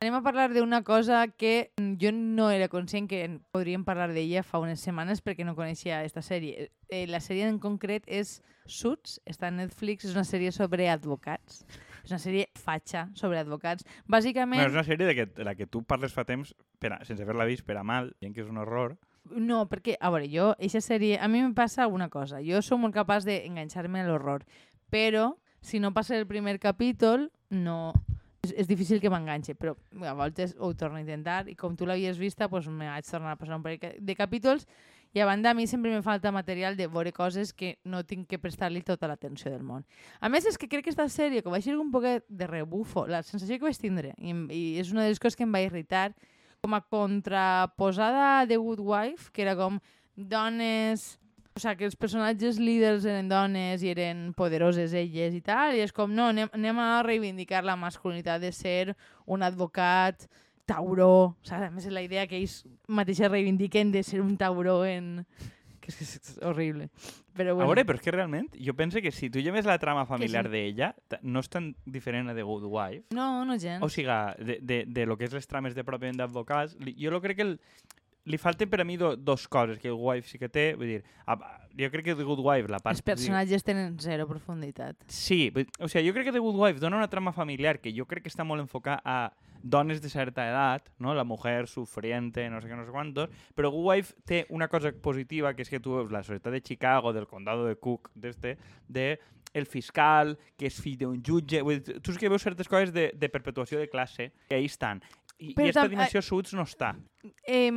Anem a parlar d'una cosa que jo no era conscient que podríem parlar d'ella fa unes setmanes perquè no coneixia aquesta sèrie. Eh, la sèrie en concret és Suits, està a Netflix, és una sèrie sobre advocats. És una sèrie fatxa sobre advocats. Bàsicament... Bueno, és una sèrie de, que, de la que tu parles fa temps per a, sense haver-la vist per a mal, dient que és un horror. No, perquè, a veure, jo, aquesta sèrie, a mi em passa una cosa. Jo sóc molt capaç d'enganxar-me a l'horror, però si no passa el primer capítol, no... És, és difícil que m'enganxe, però a voltes ho torno a intentar i com tu l'havies vista, doncs me vaig tornar a passar un parell de capítols i a banda a mi sempre me falta material de veure coses que no tinc que prestar-li tota l'atenció del món. A més, és que crec que aquesta sèrie, que va ser un poquet de rebufo, la sensació que vaig tindre, i, i és una de les coses que em va irritar, com a contraposada de Good Wife, que era com dones o sigui, que els personatges líders eren dones i eren poderoses elles i tal, i és com, no, anem, anem a reivindicar la masculinitat de ser un advocat tauró, o sigui, a més la idea que ells mateixes reivindiquen de ser un tauró en... que és, que és horrible. Però bueno. A veure, però és que realment, jo penso que si tu lleves la trama familiar sí. d'ella, no és tan diferent a The Good Wife. No, no gens. O sigui, de, de, de lo que és les trames de pròpiament d'advocats, jo lo crec que el, li falten per a mi do, dos coses que el Wife sí que té, vull dir, a, jo crec que The Good Wife, la part... Els personatges tenen zero profunditat. Sí, o sigui, jo crec que The Good Wife dona una trama familiar que jo crec que està molt enfocada a dones de certa edat, no? la mujer sufriente, no sé què, no sé quantos, però Good Wife té una cosa positiva, que és que tu veus la societat de Chicago, del condado de Cook, d'este, de el fiscal, que és fill d'un jutge... Vull dir, tu sí que veus certes coses de, de perpetuació de classe que ahí estan. I, Però i aquesta tam- dimensió Suits no està. Eh,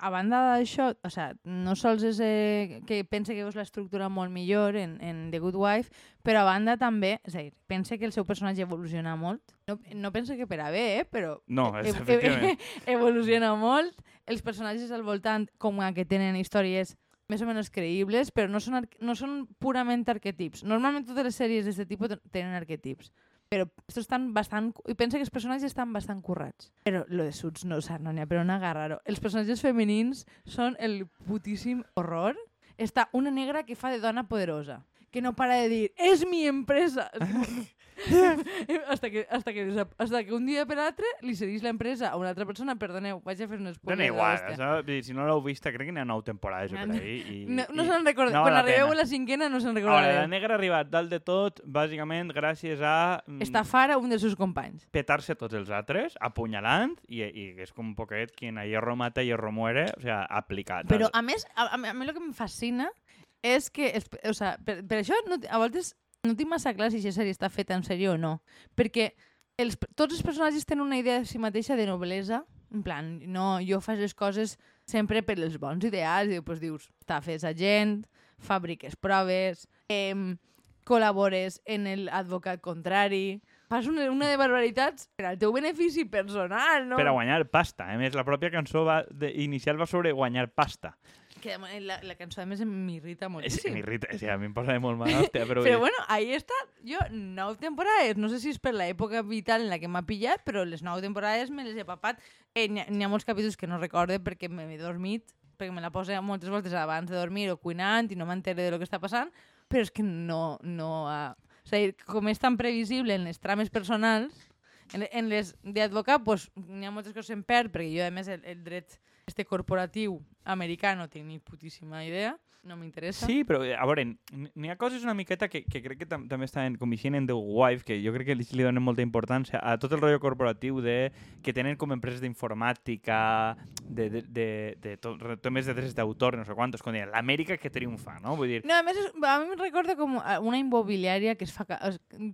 a banda d'això, o sea, no sols és eh, que pense que veus l'estructura molt millor en, en The Good Wife, però a banda també, és a dir, pense que el seu personatge evoluciona molt. No, no pense que per a bé, eh, però No, e- és, e- efectivament. evoluciona molt. Els personatges al voltant com a que tenen històries més o menys creïbles, però no són, no són purament arquetips. Normalment totes les sèries d'aquest tipus ten- tenen arquetips. Però estos estan bastant... I pensa que els personatges estan bastant currats. Però lo de Suits no, o sea, no n'hi ha per on agarrar-ho. Els personatges femenins són el putíssim horror. Està una negra que fa de dona poderosa, que no para de dir, és mi empresa! hasta, que, hasta, que, hasta que un dia per altre li cedís l'empresa a una altra persona, perdoneu, vaig a fer un spoiler. Dona igual, això, si no l'heu vista, crec que n'hi ha nou temporades No, per ahí. I, No, no i- se'n recorda. no Quan arribeu a la cinquena no se'n Ara, recordareu. la negra ha arribat dalt de tot, bàsicament gràcies a mm, Estafar a un dels seus companys. petar-se tots els altres, apunyalant, i, i és com un poquet quien a hierro mata, hierro muere, o sea, aplicat. Però, a més, a, a, mi- a mi el que em fascina és que, o sea, per, per això no, a voltes no tinc massa clar si aquesta sèrie està feta en sèrie o no. Perquè els, tots els personatges tenen una idea de si mateixa de noblesa, en plan, no, jo faig les coses sempre per els bons ideals, i després dius, estafes a gent, fabriques proves, eh, col·labores en l'advocat contrari, fas una, una de barbaritats per al teu benefici personal, no? Per a guanyar pasta. A més, la pròpia cançó va de, inicial va sobre guanyar pasta. Que la, la cançó a més m'irrita moltíssim. m'irrita, o sigui, a mi em posa de molt mal, hòstia, però... Però bueno, ahí està. Jo, nou temporades, no sé si és per l'època vital en la que m'ha pillat, però les nou temporades me les he papat. Eh, N'hi ha, ha molts capítols que no recorde perquè m'he dormit, perquè me la posa moltes voltes abans de dormir o cuinant i no m'entere de lo que està passant, però és que no... no uh... O sigui, com és tan previsible en les trames personals, en, en les d'advocat, pues, n'hi ha moltes coses en perd, perquè jo, a més, el, el dret este corporatiu americà no tinc ni putíssima idea, no m'interessa. Sí, però a veure, n'hi ha coses una miqueta que, que crec que tam també estan com eixint en The Wife, que jo crec que li, li donen molta importància a tot el rotllo corporatiu de que tenen com empreses d'informàtica, de, de, de, de to, re- temes de drets d'autor, no sé quantos, com deien, l'Amèrica que triomfa, no? Vull dir, No, a més, és, a mi em recorda com eh, una immobiliària que es fa...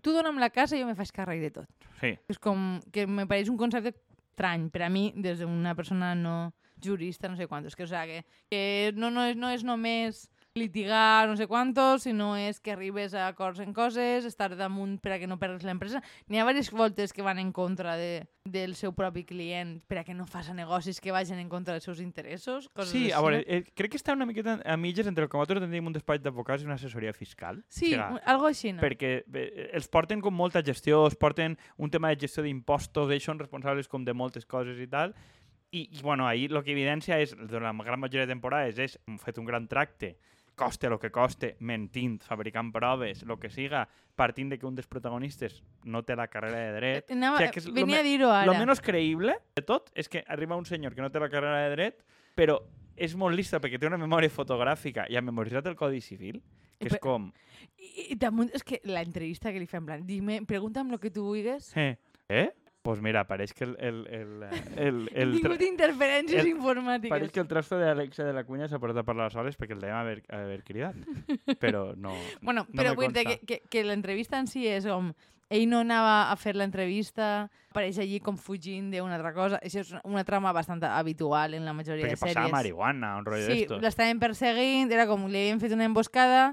Tu dona'm la casa i jo me faig càrrec de tot. sí. És com que me pareix un concepte estrany per a mi, des d'una persona no jurista, no sé quantos, que, o sea, que, que no, no, és, no és només litigar no sé quantos, sinó és que arribes a acords en coses, estar damunt per a que no perdes l'empresa. N'hi ha diverses voltes que van en contra de, del seu propi client per a que no faça negocis que vagin en contra dels seus interessos. Coses Sí, a veure, eh, crec que està una miqueta a mitges entre el que nosaltres tenim un despatx d'advocats i una assessoria fiscal. Sí, O sigui, algo així, no? perquè eh, els porten com molta gestió, els porten un tema de gestió d'impostos, ells són responsables com de moltes coses i tal, i, i bueno, ahí el que evidència és, de la gran majoria de temporades, és hem fet un gran tracte coste el que coste, mentint, fabricant proves, el que siga, partint de que un dels protagonistes no té la carrera de dret. Anava, O sigui, que és lo venia a dir-ho ara. Lo menos creïble de tot és que arriba un senyor que no té la carrera de dret, però és molt lista perquè té una memòria fotogràfica i ha memoritzat el Codi Civil, que és com... I, i damunt, és que la entrevista que li fa en plan, dime, pregúnta'm lo que tu vulguis. Eh? Eh? Pues mira, pareix que el... el, el, el, He el, tingut interferències el- informàtiques. Pareix que el trasto d'Alexa de la Cunya s'ha portat a parlar soles perquè el dèiem haver, haver cridat. Però no... Bueno, no però vull dir que, que, que l'entrevista en si és com... Ell no anava a fer l'entrevista, apareix allí com fugint d'una altra cosa. Això és una trama bastant habitual en la majoria Perquè de sèries. passava marihuana, un rotllo Sí, d'estos. l'estaven perseguint, era com li havien fet una emboscada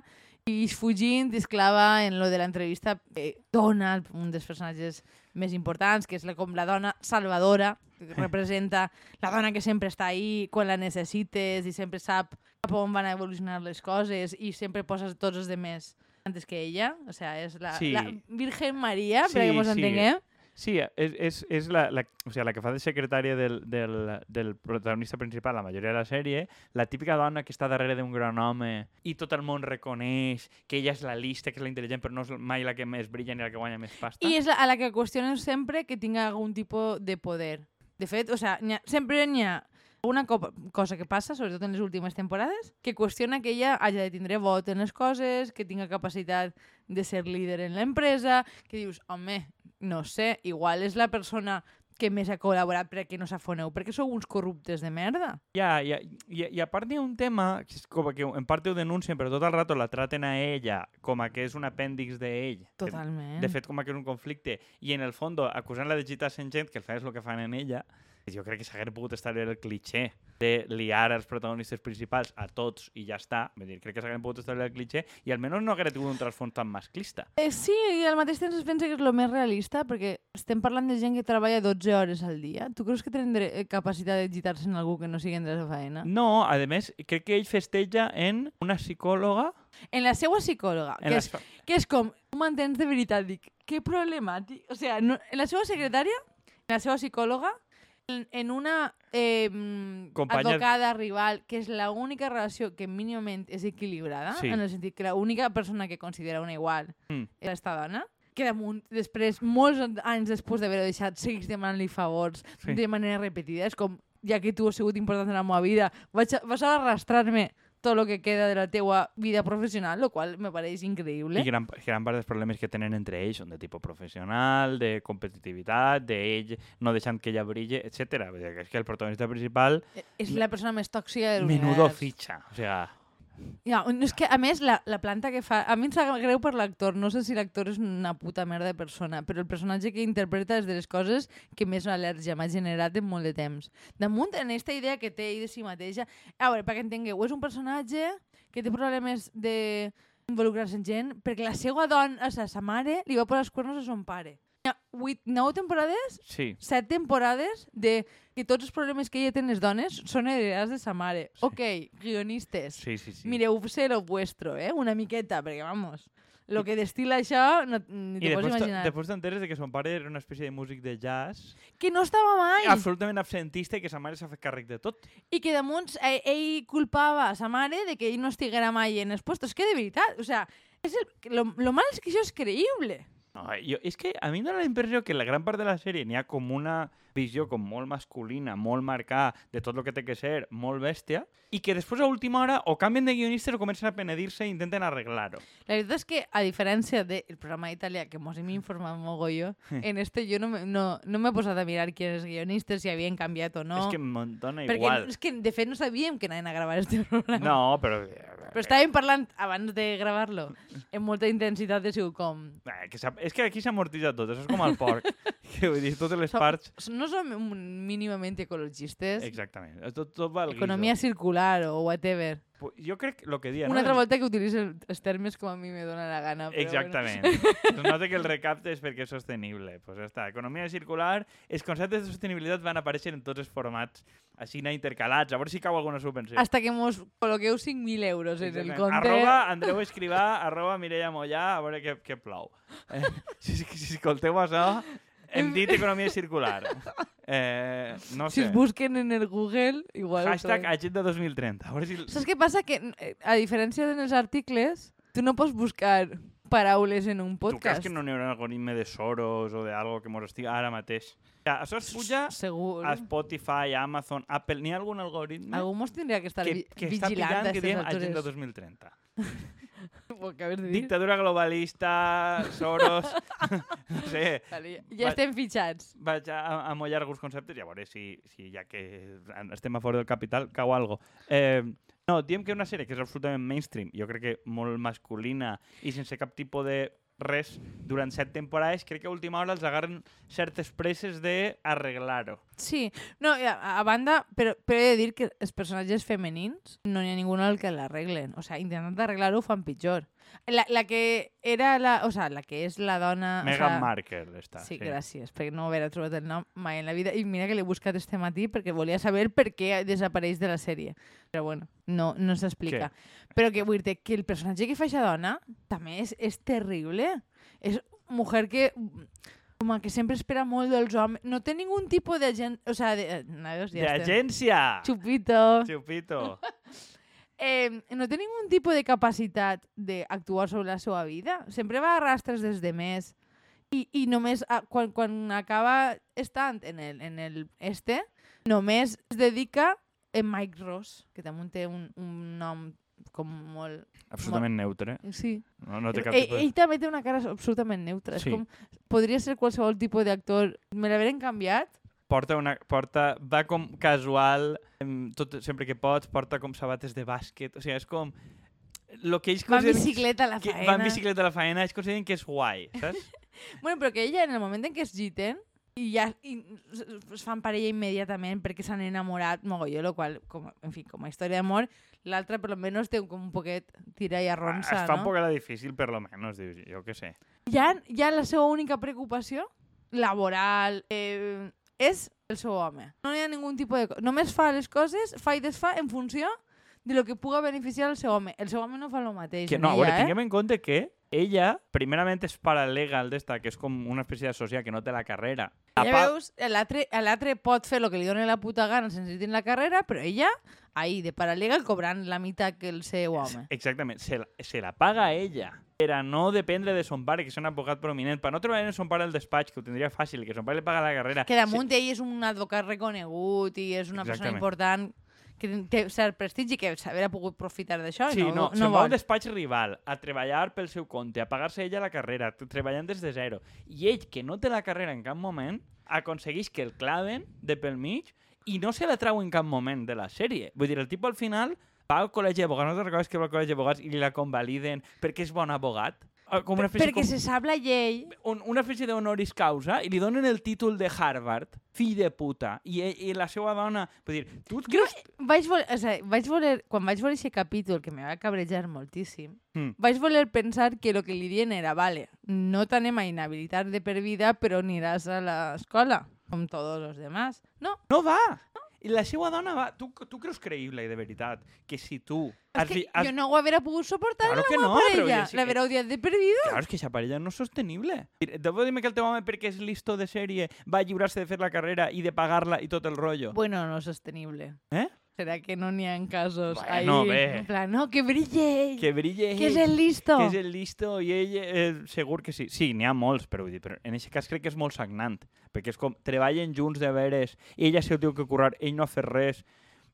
i fugint esclava en lo de l'entrevista eh, dona un dels personatges més importants, que és la, com la dona salvadora, que representa la dona que sempre està ahí quan la necessites i sempre sap cap on van a evolucionar les coses i sempre poses tots els demés antes que ella. O sea, és la, Sí. la Virgen Maria, Sí, per que mos sí. entenguem. Sí, és, és, és la, la, o sigui, la que fa de secretària del, del, del protagonista principal la majoria de la sèrie, la típica dona que està darrere d'un gran home i tot el món reconeix que ella és la lista, que és la intel·ligent, però no és mai la que més brilla ni la que guanya més pasta. I és la, a la que qüestionen sempre que tinga algun tipus de poder. De fet, o n'hi ha, sempre n'hi ha una co cosa que passa, sobretot en les últimes temporades, que qüestiona que ella hagi de tindre vot en les coses, que tinga capacitat de ser líder en l'empresa, que dius, home, no sé, igual és la persona que més ha col·laborat perquè no s'afoneu, perquè sou uns corruptes de merda. Ja, ja, i, i a part hi ha un tema, que és com que en part ho denuncien, però tot el rato la traten a ella com a que és un apèndix d'ell. Totalment. De fet, com a que és un conflicte. I en el fons, acusant-la de gitar sent gent, que al final és el que fan en ella, jo crec que s'hagués pogut establir el cliché de liar els protagonistes principals a tots i ja està. Vull dir, crec que s'hagués pogut establir el cliché i almenys no hagués tingut un trasfons tan masclista. Eh, sí, i al mateix temps es pensa que és el més realista, perquè estem parlant de gent que treballa 12 hores al dia. Tu creus que tenen dre- eh, capacitat de gitar-se en algú que no sigui en la feina? No, a més, crec que ell festeja en una psicòloga... En la seva psicòloga, En que, la... és, que és com, tu m'entens de veritat, dic, que problemàtic. O sea, no, en la seva secretària, en la seva psicòloga, en, en una eh, Companya- advocada rival, que és l'única relació que mínimament és equilibrada, Sí. en el sentit que l'única persona que considera una igual Mm. és esta dona, que damunt, després, molts anys després d'haver-ho deixat, seguís demanant-li favors Sí. de manera repetida. És com, ja que tu has sigut important en la meva vida, vaig a, vas a arrastrar-me tot el que queda de la teua vida professional, lo qual me pareix increïble. I gran, gran part dels problemes que tenen entre ells són de tipus professional, de competitivitat, d'ell no deixant que ella brille, etc. És que el protagonista principal, És la persona més tòxica del menudo univers. fitxa. O sigui, Ja, no, és que, a més, la, la planta que fa... A mi em sap greu per l'actor. No sé si l'actor és una puta merda de persona, però el personatge que interpreta és de les coses que més al·lèrgia m'ha generat en molt de temps. Damunt, en aquesta idea que té ell de si mateixa... A veure, perquè entengueu, és un personatge que té problemes de involucrar-se en gent perquè la seva dona, o sigui, sa mare, li va posar els cuernos a son pare. 8, 9 temporades sí. set temporades de que tots els problemes que ella té en les dones són heredats de sa mare. Sí. Ok, guionistes, Sí, sí, sí. mireu-se lo vuestro, eh? Una miqueta, perquè, vamos, lo que destila això no, ni I te pots imaginar. després t'enteres de que son pare era una espècie de músic de jazz Que no estava mai! absolutament absentista i que sa mare s'ha fet càrrec de tot. I que damunt ell, ell culpava a sa mare de que ell no estiguera mai en els puestos. Que de veritat, o sea, és el, lo, lo mal és que això és creïble. No, jo, és que a mi em dóna la impressió que la gran part de la sèrie n'hi ha com una visió com molt masculina, molt marcada de tot el que té que ser, molt bèstia, i que després a última hora o canvien de guionistes o comencen a penedir-se i intenten arreglar-ho. La veritat és que, a diferència del programa italià, que mos hem informat mogolló, en este jo no me, no, no m'he posat a mirar qui els guionistes, si havien canviat o no. És que em dona perquè igual. és que, de fet, no sabíem que anaven a gravar este programa. No, però... Però estàvem parlant, abans de gravar-lo, amb molta intensitat de sigut com... Eh, que s'ha- és que aquí s'amortitza tot, això és com el porc. que vull dir, totes les Som- parts... No som mínimament ecologistes. Exactament. Tot, tot va al Economia guiso. circular o whatever. Jo crec que el que dia, Una no? altra volta que utilitzo els termes com a mi me dóna la gana. Però Exactament. Es nota que el recapte és perquè és sostenible. Pues ja està. Economia circular, els conceptes de sostenibilitat van aparèixer en tots els formats, així anar intercalats, a veure si cau alguna subvenció. Bueno, hasta que mos col·loqueu 5.000 euros en el compte. Arroba Andreu Escrivà, arroba Mireia Mollà, a veure què, què plou. Eh, si, si, si escolteu això, Hem dit economia circular. Eh, no Si sé. es busquen en el Google, igual... Hashtag. Agenda 2030. A veure si... Saps què passa? Que, eh, a diferència dels articles, tu no pots buscar paraules en un Tu creus podcast. que no n'hi haurà un algoritme de Soros o d'algo que mos estigui ara mateix? Ja, això es puja Segur. a Spotify, a Amazon, Apple. N'hi ha algun algoritme Algú mos tindria que estar que, vi- que està vigilant pillant que diem altures. Agenda 2030? Acabes de dir. Dictadura globalista, Soros... no sé, Vale, ja estem fitxats. vaig a, a mullar alguns conceptes i a veure si, si ja que estem a fora del capital cau algo. Eh, no, diem que una sèrie que és absolutament mainstream, jo crec que molt masculina i sense cap tipus de res durant set temporades, crec que a última hora els agarren certes presses de arreglar-ho. Sí, no, a, a banda, però, però he de dir que els personatges femenins no n'hi ha ningú al que l'arreglen. O sigui, intentant arreglar-ho ho fan pitjor. La, la que era la... O sigui, la que és la dona... Meghan o sea, Markle està. Sí, gràcies, perquè no haver trobat el nom mai en la vida. I mira que l'he buscat este matí perquè volia saber per què desapareix de la sèrie. Però bueno, no, no s'explica. Però que vull dir que el personatge que fa aquesta dona també és, és terrible. És mujer que com que sempre espera molt dels homes. No té ningú tipus de gent... O sea, de... no, ja estem. agència! Chupito. Chupito! Eh, no té ningú tipus de capacitat d'actuar sobre la seva vida. Sempre va a rastres des de més. I, i només a, quan, quan acaba estant en el, en el este, només es dedica en Mike Ross, que també té un, un nom com molt... Absolutament neutre. Sí. No, no té cap ell, tipus ell també té una cara absolutament neutra. Sí. És com, podria ser qualsevol tipus d'actor. Me l'haveren canviat. Porta una... Porta... Va com casual, tot, sempre que pots, porta com sabates de bàsquet. O sigui, és com... Lo que ells Va en bicicleta a la que faena. va en bicicleta a la faena, ells consideren que és guai, saps? Bueno, però que ella, en el moment en què es giten, i ja i es fan parella immediatament perquè s'han enamorat mogolló, lo qual, com, en fi, com a història d'amor, l'altra per lo menos té com un poquet tira i arronsa, es fa un no? poc difícil, per lo menos, dius, jo què sé. Ja, ja la seva única preocupació laboral eh, és el seu home. No hi ha ningú tipus de... Només fa les coses, fa i desfà en funció de lo que puga beneficiar el seu home. El seu home no fa el mateix. Que no, a veure, eh? tinguem en compte que ella, primerament, és paralegal d'esta, que és com una espècie d'associat que no té la carrera. Ja part- veus, l'altre pot fer el que li doni la puta gana sense tenir la carrera, però ella, ahí, de paralega, cobrant la meitat que el seu home. Exactament, se la, se la paga ella per a no dependre de son pare, que és un advocat prominent, per no treballar en son pare al despatx, que ho tindria fàcil, que son pare li paga la carrera. Que damunt ell és un advocat reconegut i és una persona important que té cert prestigi que ha pogut profitar d'això Sí, i no, no, no, va a un vol. despatx rival a treballar pel seu compte, a pagar-se ella la carrera, treballant des de zero. I ell, que no té la carrera en cap moment, aconsegueix que el claven de pel mig i no se la trau en cap moment de la sèrie. Vull dir, el tipus al final va al col·legi d'abogats, no te'n recordes que va al col·legi d'abogats i li la convaliden perquè és bon abogat? Ah, Com una espècie, Perquè com, se sap la llei un, una espècie d'honoris causa i li donen el títol de Harvard, fill de puta, i, ell- i la seva dona... Vull dir, tu et creus... vaig voler, o sigui, vaig voler, quan vaig veure aquest capítol, que me va cabrejar moltíssim, Mm. vaig voler pensar que el que li dien era, vale, no t'anem a inhabilitar de per vida, però aniràs a l'escola, com tots els demás. No, No va! I la seva dona va... Tu, tu creus creïble, de veritat, que si tu... és que jo no ho haver pogut suportar Claro que la no, meva però parella. sí que- L'haver odiat de per vida. Claro, és que aquesta parella no és sostenible. Debo dir-me que el teu home, perquè és listo de sèrie, va lliurar-se de fer la carrera i de pagar-la i tot el rotllo. Bueno, no sostenible. Eh? Serà que no n'hi ha casos Bueno, ahí, bé. en plan, no, que brille ell, Que brille que és el listo. que és el listo i ell eh, segur que sí. Sí, n'hi ha molts, però, vull dir, però en aquest cas crec que és molt sagnant, perquè és com treballen junts de veres, ella se ho diu que currar, ell no ha fet res,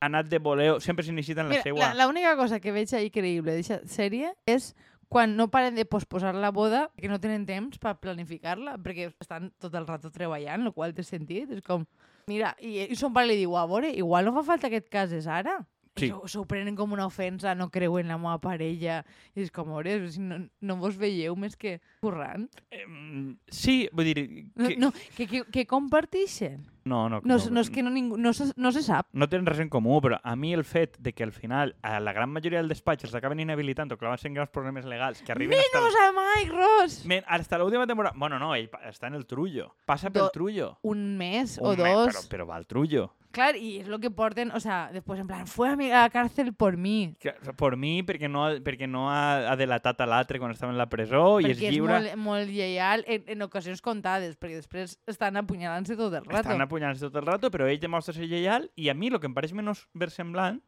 ha anat de voleo, sempre se necessiten la Mira, seua. la, l'única cosa que veig ahí creïble d'aquesta sèrie és quan no paren de posposar la boda, que no tenen temps per planificar-la, perquè estan tot el rato treballant, el qual té sentit. És com, mira, i, i son pare li diu, a veure, igual no fa falta que et cases ara. Sí. S'ho prenen com una ofensa, no creuen en la meva parella. I és com, veure, si no, no vos veieu més que currant. Em, sí, vull dir... No, Que, no, que, que, que compartixen. no, no, No, no, és que no, ningú, no, se, no se sap. no tenen res en comú, però a mi el fet de que al final a la gran majoria del despatx els acaben inhabilitant o claven-se en grans problemes legals que arriben hasta... Menos a Mike Ross! Men, hasta l'última temporada... Bueno, no, ell està en el trullo. Passa pel Do- trullo. Un mes o Un mes, dos. Però, però va al trullo. Clar, i és el que porten, o sea, després en plan, fue a mi- a la cárcel por mi. Per mi, perquè no, perquè no ha, ha delatat a l'altre quan estava en la presó i és perquè és lliure. molt, molt lleial en, en ocasions comptades, perquè després estan apunyalant-se tot el rato. Estan apunyant tot el rato, però ell demostra ser lleial i a mi el que em pareix menys versemblant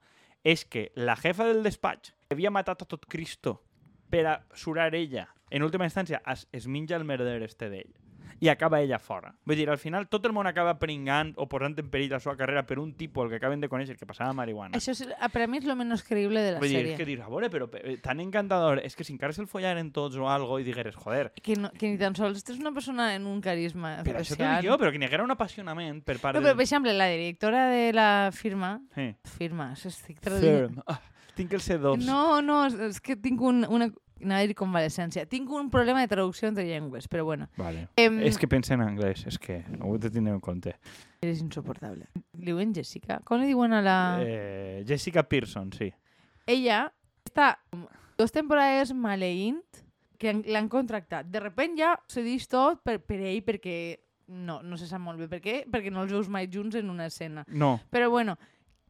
és que la jefa del despatx havia matat a tot Cristo per a surar ella, en última instància es, es menja el merder este d'ell i acaba ella fora. Vull dir, al final tot el món acaba pringant o posant en perill la seva carrera per un tipus el que acaben de conèixer que passava marihuana. Això és, per a mi és el menys creïble de la Vull dir, sèrie. és que dius, a veure, però tan encantador, és que si encara se'l follaren tots o algo i digueres, joder, Que, no, que ni tan sols és una persona en un carisma però això t'ho especial. dic jo, però que n'hi haguera un apassionament per part No, però, per exemple, la directora de la firma... Sí. Firma, estic traduint... Firm. Ah, tinc el C2. No, no, és que tinc un, una... Anava a dir convalescència. Tinc un problema de traducció entre llengües, però bueno. Vale. Em, És que pensa en anglès, és que ho he de tenir en compte. Eres insoportable. Li diuen Jessica? Com li diuen a la... Eh, Jessica Pearson, sí. Ella està dos temporades maleint que han- l'han contractat. De repent ja dix tot per, per ell perquè no, no se sap molt bé per què, perquè no els veus mai junts en una escena. No, Però bueno,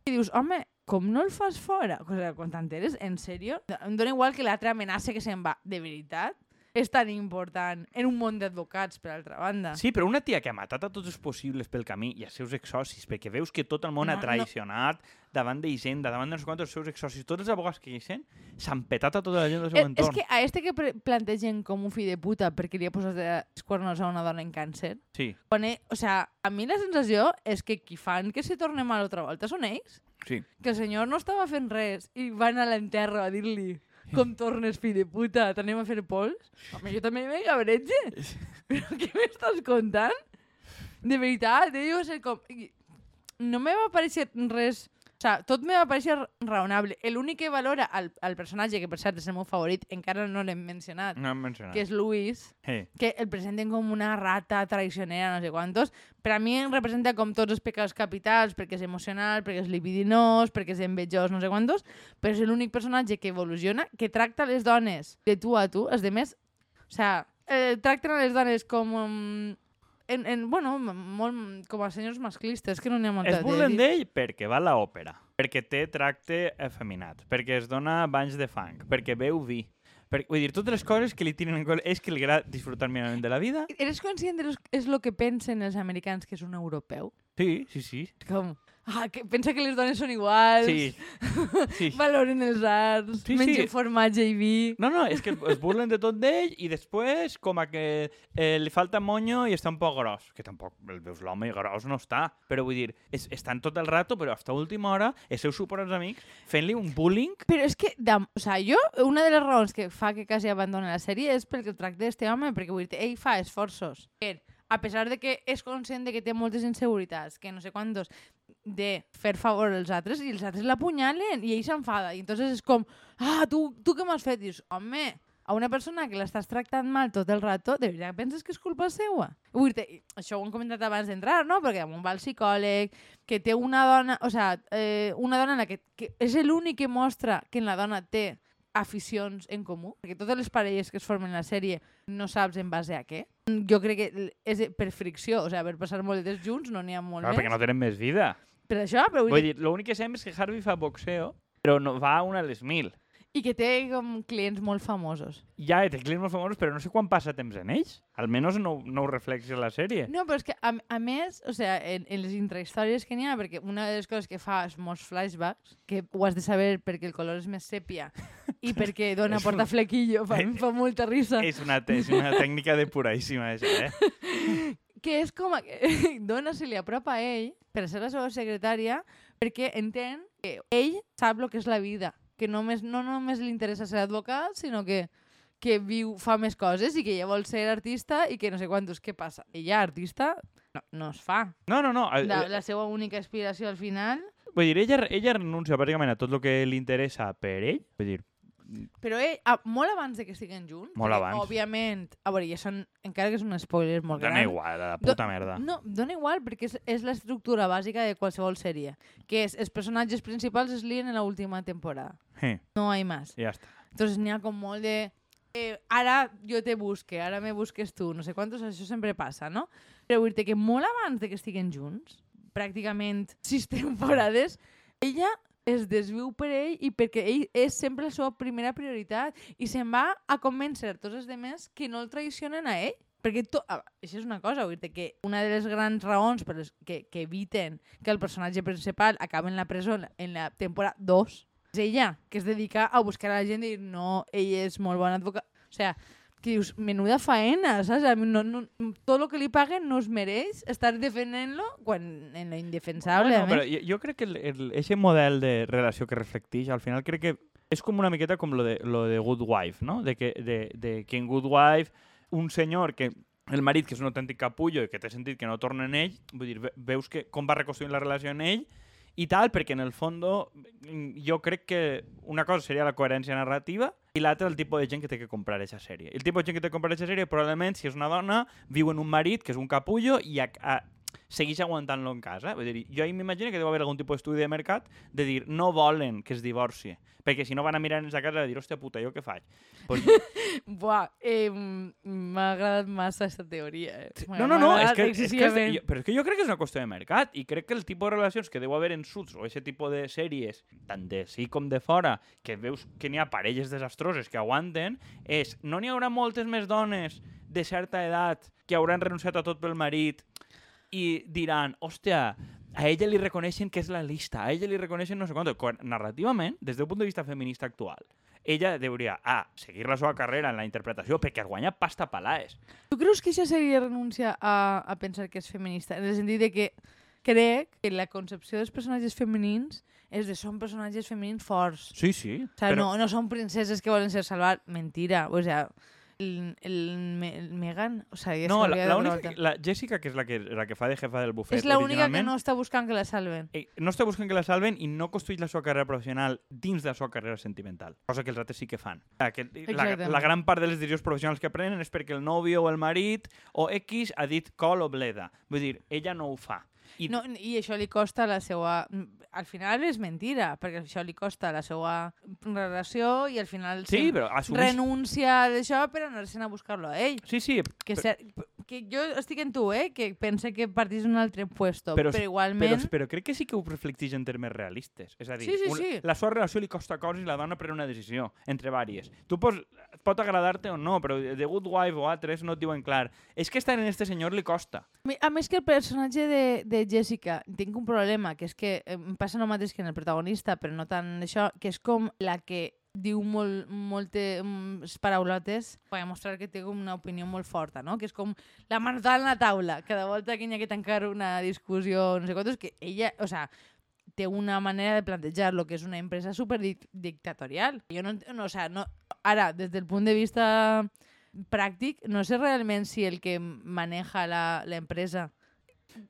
i dius, home, com no el fas fora? O sigui, quan t'enteres, en sèrio? Em dona igual que l'altre amenaça que se'n va. De veritat? És tan important en un món d'advocats, per altra banda. sí, però una tia que ha matat a tots els possibles pel camí i als seus exsocis, perquè veus que tot el món No, ha no. traicionat davant d'Hisenda, davant de no sé dels seus exsocis, tots els abogats que hi són, s'han petat a tota la gent del seu Eh, és entorn. que a este que plantegen com un fill de puta perquè li ha posat els cuernos a una dona en càncer, Sí, quan ell, o sea, a mi la sensació és que qui fan que se torne mal altra volta són ells. Sí. Que el senyor no estava fent res i van a l'enterro a dir-li com tornes, fill de puta, t'anem a fer pols? Home, jo també me cabretge. Però què m'estàs contant? De veritat, eh? Jo sé com... No me va aparèixer res... O sea, tot me va aparèixer raonable. L'únic que valora al, al personatge, que per cert és el meu favorit, encara no l'hem mencionat, No hem mencionat. que és Luis, Sí. que el presenten com una rata traicionera, no sé quantos. Per a mi em representa com tots els pecats capitals, perquè és emocional, perquè és libidinós, perquè és envejós, no sé quantos, però és l'únic personatge que evoluciona, que tracta les dones de tu a tu, els demés, o sea, eh, tracten a les dones com... Um, en, en, bueno, molt, com a senyors masclistes, que no n'hi ha molta Es burlen d'ell perquè va a l'òpera, perquè té tracte efeminat, perquè es dona banys de fang, perquè beu vi. Per, vull dir, totes les coses que li tiren en compte és que li agrada disfrutar minimament de la vida. Eres conscient de los, és el que pensen els americans que és un europeu? Sí, sí, sí. Com, ah, que pensa que les dones són iguals, Sí, sí. valoren els arts, Sí, sí. mengen formatge i vi... No, no, és que es burlen de tot d'ell i després com a que eh, li falta monyo i està un poc gros. Que tampoc el veus l'home i gros no està. Però vull dir, es, estan tot el rato, però fins a última hora, els seus suposats amics fent-li un bullying. Però és que, de, o sea, jo, una de les raons que fa que quasi abandoni la sèrie és perquè el tracte d'este home, perquè vull dir, ell fa esforços. Per, a pesar de que és conscient de que té moltes inseguretats, que no sé quantos, de fer favor als altres, i els altres l'apunyalen, i ell s'enfada. I entonces és com, ah, tu, tu què m'has fet? I dius, home, a una persona que l'estàs tractant mal tot el rato, de veritat penses que és culpa seva? Vull dir, això ho hem comentat abans d'entrar, no? Perquè damunt va el psicòleg, que té una dona, o sea, eh, una dona en la que, que és l'únic que mostra que en la dona té aficions en comú, perquè totes les parelles que es formen en la sèrie no saps en base a què. Jo crec que és per fricció, o sigui, per passar molt de temps junts no n'hi ha molt Clar, més. perquè no tenen més vida. Per això, però vull Vull dir, dir, l'únic que sabem és que Harvey fa boxeo, però no, va a una a les mil. i que té com clients molt famosos. Ja té clients molt famosos, però no sé quan passa temps en ells. Almenys no, no ho reflexa la sèrie. No, però és que, a, a més, o sigui, en, en les intrahistòries que n'hi ha, perquè una de les coses que fa és molts flashbacks, que ho has de saber perquè el color és més sèpia i perquè dona És una- portaflequillo, fa, em fa molta risa. És una, és una tècnica depuradíssima, això, eh? que és com a dona se li apropa a ell per ser la seva secretària perquè entén que ell sap el que és la vida, que només, no només li interessa ser advocat, sinó que, que viu, fa més coses i que ella vol ser artista i que no sé quantos. Què passa? Ella, artista, no, no es fa. No, no, no. La, la seva única aspiració al final... Vull dir, ella, ella renuncia bàsicament a tot el que li interessa per ell. Vull dir, Però ell, ah, molt abans de que estiguen junts, Molt abans. òbviament, a veure, ja són, encara que és un spoiler molt gran, dona igual, la puta merda. No, dona igual, perquè és, és l'estructura bàsica de qualsevol sèrie. Que és, els personatges principals es lien en l'última temporada. Sí, No hay más. ja està. Entonces n'hi ha com molt de... Eh, ara jo te busque, ara me busques tu, no sé quantos, això sempre passa, no? Però vull dir que molt abans de que estiguen junts, pràcticament sis temporades, ella es desviu per ell i perquè ell és sempre la seva primera prioritat i se'n va a convèncer tots els demés que no el traicionen a ell. Perquè to, ah, això és una cosa, vull dir que una de les grans raons per les que, que eviten que el personatge principal acabi en la presó en la temporada 2 és ella, que es dedica a buscar a la gent i dir no, ell és molt bon advocat. O sea, que dius, menuda faena, saps? No, no, tot el que li paguen no es mereix estar defendent-lo quan en lo indefensable. Bueno, però jo, jo crec que el, el, ese model de relació que reflecteix, al final crec que és com una miqueta com lo de, lo de Good Wife, no? De que, de, de que en Good Wife un senyor que el marit, que és un autèntic capullo i que té sentit que no torna en ell, vull dir, ve- veus que com va reconstruint la relació en ell i tal, perquè en el fondo mm, jo crec que una cosa seria la coherència narrativa i l'altra el tipus de gent que té que comprar aquesta sèrie. El tipus de gent que té que comprar aquesta sèrie probablement, si és una dona, viu en un marit que és un capullo i a, a, segueix aguantant-lo en casa. Vull dir, jo m'imagino que deu haver algun tipus d'estudi de mercat de dir no volen que es divorci, perquè si no van a mirar en sa casa i dir, hòstia puta, jo què faig? Pues, Buah, eh, m'ha agradat massa aquesta teoria. Eh. No, no, no, és que, és que és, jo, però és que jo crec que és una qüestió de mercat i crec que el tipus de relacions que deu haver en Suits o aquest tipus de sèries, tant de sí com de fora, que veus que n'hi ha parelles desastroses que aguanten, és no n'hi haurà moltes més dones de certa edat que hauran renunciat a tot pel marit i diran, hòstia, a ella li reconeixen que és la lista, a ella li reconeixen no sé quant. Quan, narrativament, des del punt de vista feminista actual, ella hauria, A, seguir la seva carrera en la interpretació perquè es guanya pasta palaes. Tu creus que això seria renunciar a, a pensar que és feminista? En el sentit de que crec que la concepció dels personatges femenins és de són personatges femenins forts. Sí, sí. O sea, no, no són princeses que volen ser salvar. Mentira. O sea, el, el, Me- el Megan... O sea, No, la, la, única, que- la Jessica, que és la que, la que fa de jefa del bufet És l'única que originalment, no està buscant que la salven. eh, no està buscant que la salven i no construeix la seva carrera professional dins de la seva carrera sentimental, cosa que els altres sí que fan. Que la, la gran part de les decisions professionals que prenen és perquè el nòvio o el marit o X ha dit col o bleda. Vull dir, ella no ho fa. I, No, I això li costa la seva... Al final és mentira, perquè això li costa la seva relació i al final sí, però assumeix... renuncia a això per anar-se'n a buscar-lo a ell. Sí, sí, Que, però- ser, que jo estic en tu, eh? Que pense que partís d'un altre puesto, Però- però, però, igualment... però crec que sí que ho reflecteix en termes realistes. És a dir, Sí, sí, un- sí. la seva relació li costa coses i la dona pren una decisió, entre vàries. Tu pots, pot agradar-te o no, però The Good Wife o altres no et diuen clar. És que estar en este senyor li costa. A més que el personatge de, de Jessica, tinc un problema, que és que em passa el mateix que en el protagonista, però no tant això, que és com la que diu molt, moltes paraulotes per mostrar que té una opinió molt forta, no? Que és com la manotada en la taula. Cada volta que hi ha que tancar una discussió, no sé quantos, que ella, o sea, té una manera de plantejar lo que és una empresa super dictatorial. Jo no, no, o sea, no, ara, des del punt de vista pràctic, no sé realment si el que maneja la, la empresa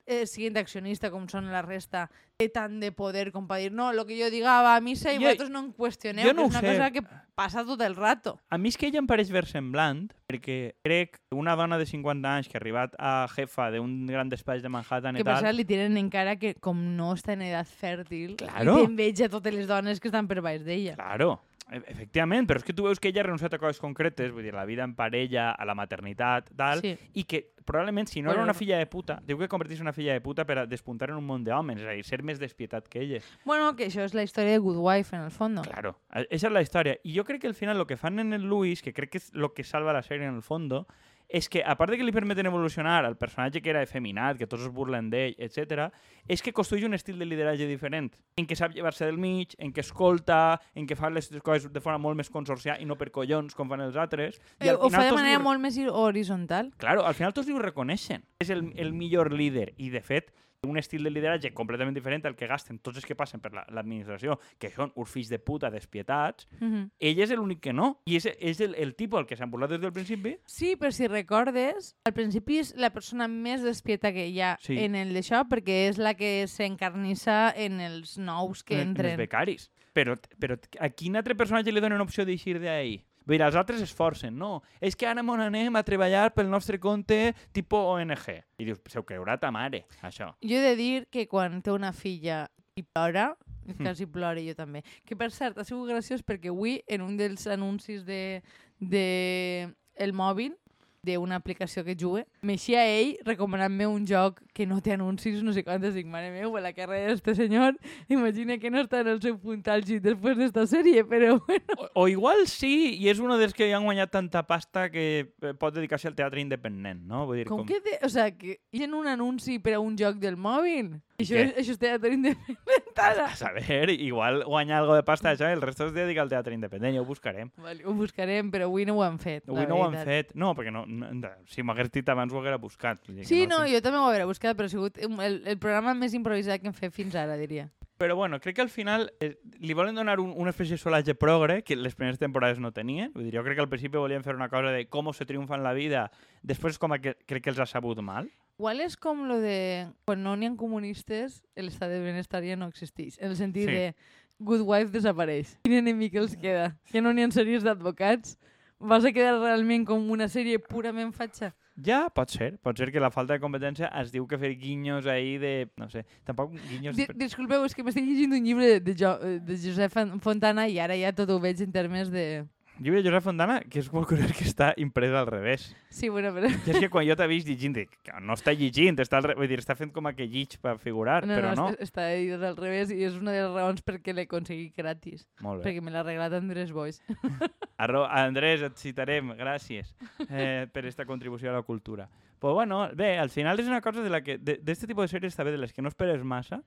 eh, siguiente accionista com són la resta té tant de poder com per dir no, el que jo diga va a missa i Jo- vosaltres no en qüestioneu, jo no que és una sé. cosa que passa tot el rato. A mi és que ella em pareix versemblant, perquè crec que una dona de 50 anys que ha arribat a jefa d'un gran despatx de Manhattan Que i tal... cert li tiren encara que com no està en edat fèrtil Claro. i té enveja totes les dones que estan per baix d'ella. Claro, efectivament, però és que tu veus que ella ha renunciat a coses concretes, vull dir, la vida en parella, a la maternitat, tal, Sí. i que probablement si no Bueno, era una filla de puta, diu que convertir-se en una filla de puta per a despuntar en un món d'homes, és a dir, ser més despietat que ella. Bueno, que això és la història de Good Wife, en el fondo. Claro, esa es la historia. Y yo creo que al final lo que fan en el Luis, que creo que es lo que salva la serie en el fondo, és que, a part de que li permeten evolucionar al personatge que era efeminat, que tots es burlen d'ell, etc, és que construeix un estil de lideratge diferent, en què sap llevar-se del mig, en què escolta, en què fa les coses de forma molt més consorciada i no per collons com fan els altres. I Eh, al ho fa de manera li- molt més horitzontal. Claro, al final tots li ho reconeixen. És el, el millor líder i, de fet, un estil de lideratge completament diferent al que gasten tots els que passen per la- l'administració, que són uns fills de puta despietats, Mhm. ell és l'únic que no. I és, és el, el tipus al que s'han burlat des del principi. Sí, però si recordes, al principi és la persona més despieta que hi ha Sí. en el d'això, perquè és la que s'encarnissa en els nous que en, en els entren. becaris. Però, però a quin altre personatge li donen opció d'eixir d'ahir? Vull dir, els altres es forcen, no. És que ara mon anem a treballar pel nostre compte tipus ONG. I dius, se ho creurà ta mare, això. Jo he de dir que quan té una filla i plora, Hmm. quasi plora jo també. Que per cert, ha sigut graciós perquè avui en un dels anuncis de, de el mòbil d'una aplicació que jugue, m'eixia ell recomanant-me un joc que no té anuncis, no sé quantes, dic, mare meu, la carrera d'este senyor, imagina que no està en el seu punt àlgid després d'esta sèrie, però bueno. O, o igual sí, i és un dels que han guanyat tanta pasta que eh, pot dedicar-se al teatre independent, no? Vull dir, Com, que té, o sea, que hi ha un anunci per a un joc del mòbil? Això, és, això és teatre independent, ara. A saber, igual guanyar algo de pasta això, el resto es dedica al teatre independent, ja ho buscarem. Vale, ho buscarem, però avui no ho han fet. Avui no ho han veritat. fet. No, perquè no, no si m'hagués dit abans ho haguera buscat. Sí, no, sé. jo també ho hauré buscat, però ha sigut el, el programa més improvisat que hem fet fins ara, diria. Però bueno, crec que al final eh, li volen donar un, una espècie de solatge progre que les primeres temporades no tenien. Vull dir, jo crec que al principi volien fer una cosa de com se triomfa en la vida, després com que crec que els ha sabut mal. Igual és com lo de quan no n'hi ha comunistes, l'estat de benestar ja no existeix. En el sentit Sí. de Good Wife desapareix. Quin enemic els queda? Que no n'hi ha sèries d'advocats? Vas a quedar realment com una sèrie purament fatxa? Ja, pot ser. Pot ser que la falta de competència es diu que fer guinyos ahí de... No sé, tampoc guinyos... Di disculpeu, és que m'estic llegint un llibre de, jo de Josep Fon- Fontana i ara ja tot ho veig en termes de... Llibre de Josep Fontana, que és molt curiós que està imprès al revés. Sí, bueno, però... I és que quan jo t'he vist llegint, dic, que no està llegint, està, al re... Vull dir, està fent com a que llig per figurar, No, però no, no. est- està dit al revés i és una de les raons per què l'he aconseguit gratis. Molt bé. Perquè me l'ha regalat Andrés Boix. Arro Andrés, et citarem, gràcies eh, per esta contribució a la cultura. Però bueno, bé, al final és una cosa de la que d'este tipus de sèries també de les que no esperes massa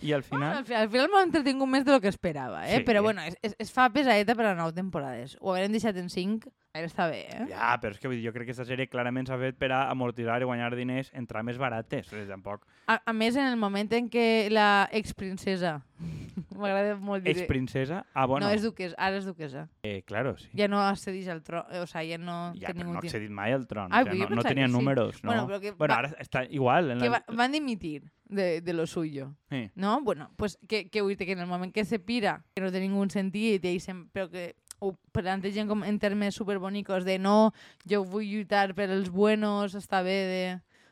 i al Bueno, final... al, fi- al final m'ha entretingut més de lo que esperava, eh? Sí. Però bueno, es, es, es fa pesadeta per a nou temporades. Ho haurem deixat en 5, ara està bé, eh? Ja, però és que vull dir, jo crec que aquesta sèrie clarament s'ha fet per a amortitzar i guanyar diners en trames barates. Sigui, tampoc... A, a més, en el moment en què la exprincesa, m'agrada molt dir... Ex-princesa? Ah, bueno. No, és duquesa, ara és duquesa. Eh, claro, sí. Ja no accedeix al tron, o sigui, ja no Ja, però no ha accedit mai al tron. Ah, o sigui, no, no tenia sí. números, no? Bueno, però que bueno va- ara està igual. En Que la... va, van dimitir de, de lo suyo. Sí. No? Bueno, pues que, que dir que en el moment que se pira, que no té ningú sentit, i sem- però que ho plantegen com en termes superbonicos de no, jo vull lluitar per els buenos, està bé de...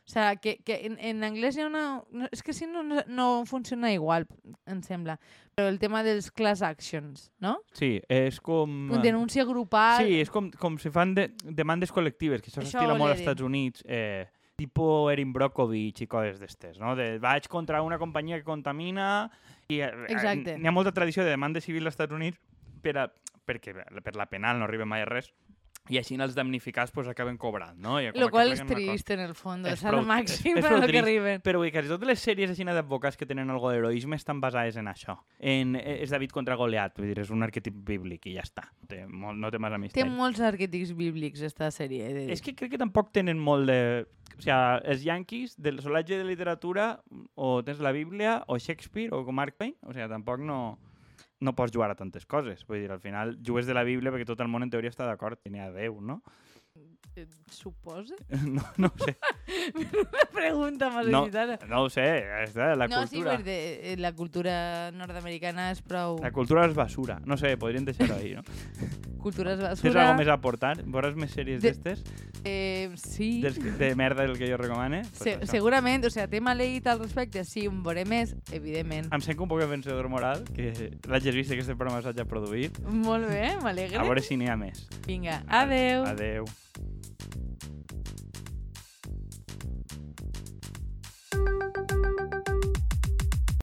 O sea, que, que en, en anglès hi ha una... No, és que si no, no, no funciona igual, em sembla. Però el tema dels class actions, no? sí, és com... Un denúncia grupal... Sí, és com, com si fan de, demandes col·lectives, que això s'estila molt als. Estats Units, eh, tipo Erin Brockovich i coses d'estes, no? De, vaig contra una companyia que contamina i eh, Exacte. n'hi ha molta tradició de demanda civil als Estats Units per, a, perquè per la penal no arriba mai a res i així els damnificats pues, acaben cobrant, no? I Lo qual és trist en el fons, És és el prou- màxim és- és prou lo que trist. arriben. Però vull totes les sèries així d'advocats que tenen algo d'heroisme estan basades en això. En, eh, és David contra Goliat, vull dir, és un arquetip bíblic i ja està. Té, molt, no té massa Té misteri. molts arquetips bíblics, esta sèrie. de. És que crec que tampoc tenen molt de... O sigui, els yanquis, del solatge de literatura, o tens la Bíblia, o Shakespeare, o Mark Twain, o sigui, tampoc no, no pots jugar a tantes coses. Vull dir, al final jugues de la Bíblia perquè tot el món en teoria està d'acord, n'hi ha Déu, no? Eh, Suposa? No, no ho sé. Una pregunta más No, no ho sé, està, la no, sí, cultura... perquè eh, la cultura nord-americana és prou... La cultura és basura. No sé, podríem deixar-ho ahí, no? Cultura és Tens basura. alguna més a aportar? Veuràs més sèries De- d'estes? Eh, sí. Que- De merda del que jo recomane? Pues Se això. segurament, o sigui, tema leït al respecte, sí, en veuré més, evidentment. Em sent un poc de vencedor moral, que l'hagis vist que aquest programa s'hagi produït. Molt bé, m'alegre. A veure si n'hi ha més. Vinga, adeu. Adeu. you